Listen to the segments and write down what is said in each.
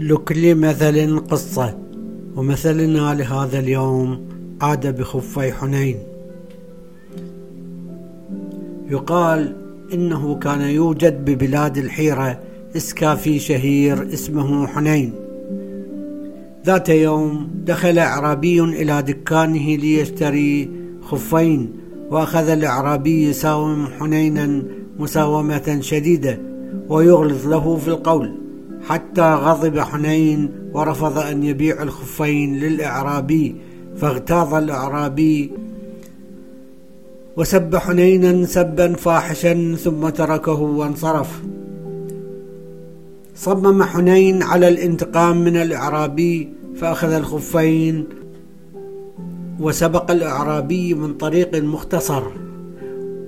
لكل مثل قصة ومثلنا لهذا اليوم عاد بخفي حنين. يقال إنه كان يوجد ببلاد الحيرة إسكافي شهير اسمه حنين. ذات يوم دخل أعرابي إلى دكانه ليشتري خفين وأخذ الأعرابي يساوم حنينا مساومة شديدة ويغلظ له في القول. حتى غضب حنين ورفض أن يبيع الخفين للإعرابي فاغتاظ الإعرابي. وسب حنينا سبا فاحشا ثم تركه وانصرف. صمم حنين على الانتقام من الإعرابي فأخذ الخفين. وسبق الإعرابي من طريق مختصر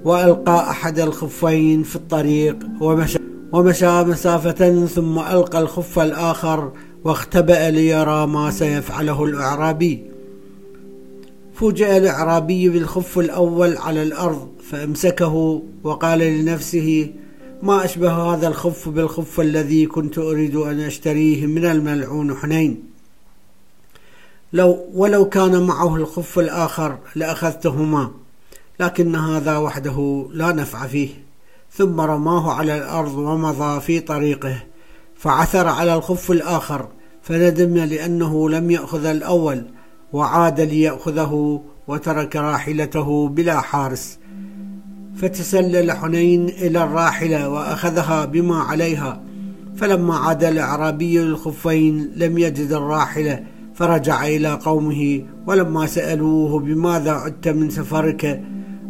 وألقى أحد الخفين في الطريق ومشى. ومشى مسافة ثم ألقى الخف الآخر واختبأ ليرى ما سيفعله الأعرابي. فوجئ الأعرابي بالخف الأول على الأرض فأمسكه وقال لنفسه ما أشبه هذا الخف بالخف الذي كنت أريد أن أشتريه من الملعون حنين. لو ولو كان معه الخف الآخر لأخذتهما لكن هذا وحده لا نفع فيه. ثم رماه على الأرض ومضى في طريقه فعثر على الخف الآخر فندم لأنه لم يأخذ الأول وعاد ليأخذه وترك راحلته بلا حارس. فتسلل حنين إلى الراحلة وأخذها بما عليها فلما عاد الأعرابي للخفين لم يجد الراحلة فرجع إلى قومه ولما سألوه بماذا عدت من سفرك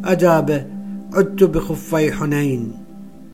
أجاب عدت بخفي حنين.